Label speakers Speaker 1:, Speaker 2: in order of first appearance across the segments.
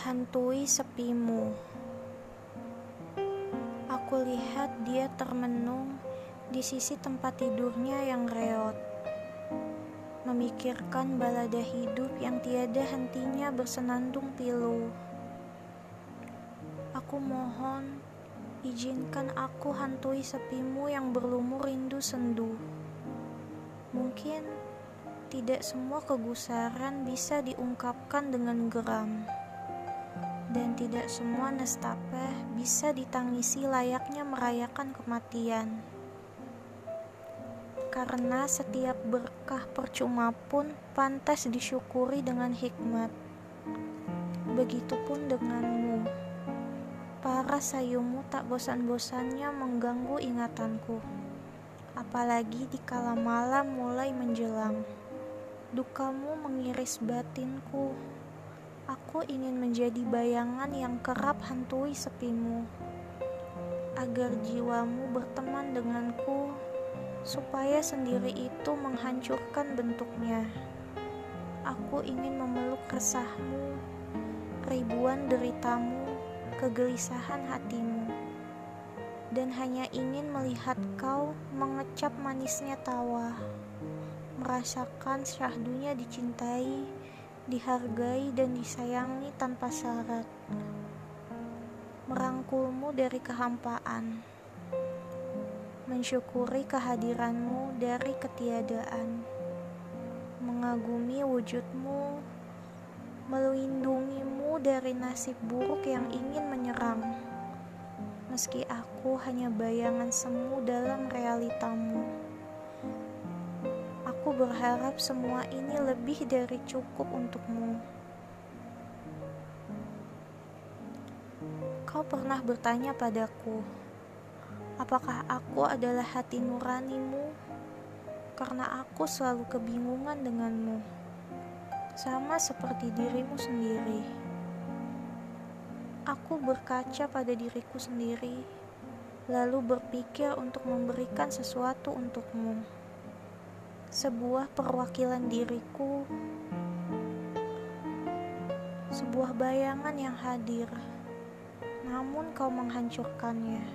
Speaker 1: hantui sepimu. Aku lihat dia termenung di sisi tempat tidurnya yang reot. Memikirkan balada hidup yang tiada hentinya bersenandung pilu. Aku mohon, izinkan aku hantui sepimu yang berlumur rindu sendu. Mungkin tidak semua kegusaran bisa diungkapkan dengan geram dan tidak semua nestapa bisa ditangisi layaknya merayakan kematian. Karena setiap berkah percuma pun pantas disyukuri dengan hikmat. Begitupun denganmu. Para sayumu tak bosan-bosannya mengganggu ingatanku. Apalagi di kala malam mulai menjelang. Dukamu mengiris batinku Aku ingin menjadi bayangan yang kerap hantui sepimu, agar jiwamu berteman denganku, supaya sendiri itu menghancurkan bentuknya. Aku ingin memeluk resahmu, ribuan deritamu, kegelisahan hatimu, dan hanya ingin melihat kau mengecap manisnya tawa, merasakan syahdunya dicintai dihargai dan disayangi tanpa syarat, merangkulmu dari kehampaan, mensyukuri kehadiranmu dari ketiadaan, mengagumi wujudmu, melindungimu dari nasib buruk yang ingin menyerang. Meski aku hanya bayangan semu dalam realitamu. Berharap semua ini lebih dari cukup untukmu. Kau pernah bertanya padaku, apakah aku adalah hati nuranimu? Karena aku selalu kebingungan denganmu, sama seperti dirimu sendiri. Aku berkaca pada diriku sendiri, lalu berpikir untuk memberikan sesuatu untukmu sebuah perwakilan diriku, sebuah bayangan yang hadir, namun kau menghancurkannya.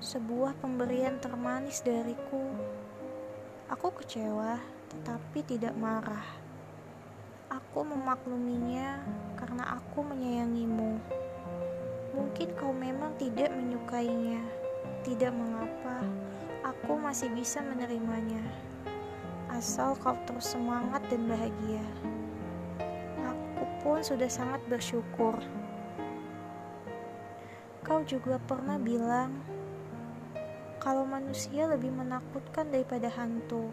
Speaker 1: Sebuah pemberian termanis dariku. Aku kecewa, tetapi tidak marah. Aku memakluminya karena aku menyayangimu. Mungkin kau memang tidak menyukainya. Tidak mengapa, aku masih bisa menerimanya asal kau terus semangat dan bahagia. Aku pun sudah sangat bersyukur. Kau juga pernah bilang kalau manusia lebih menakutkan daripada hantu.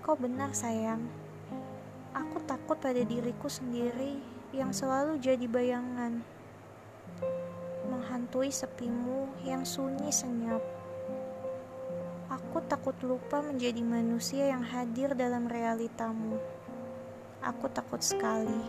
Speaker 1: Kau benar, sayang. Aku takut pada diriku sendiri yang selalu jadi bayangan, menghantui sepimu yang sunyi senyap. Aku takut lupa menjadi manusia yang hadir dalam realitamu. Aku takut sekali.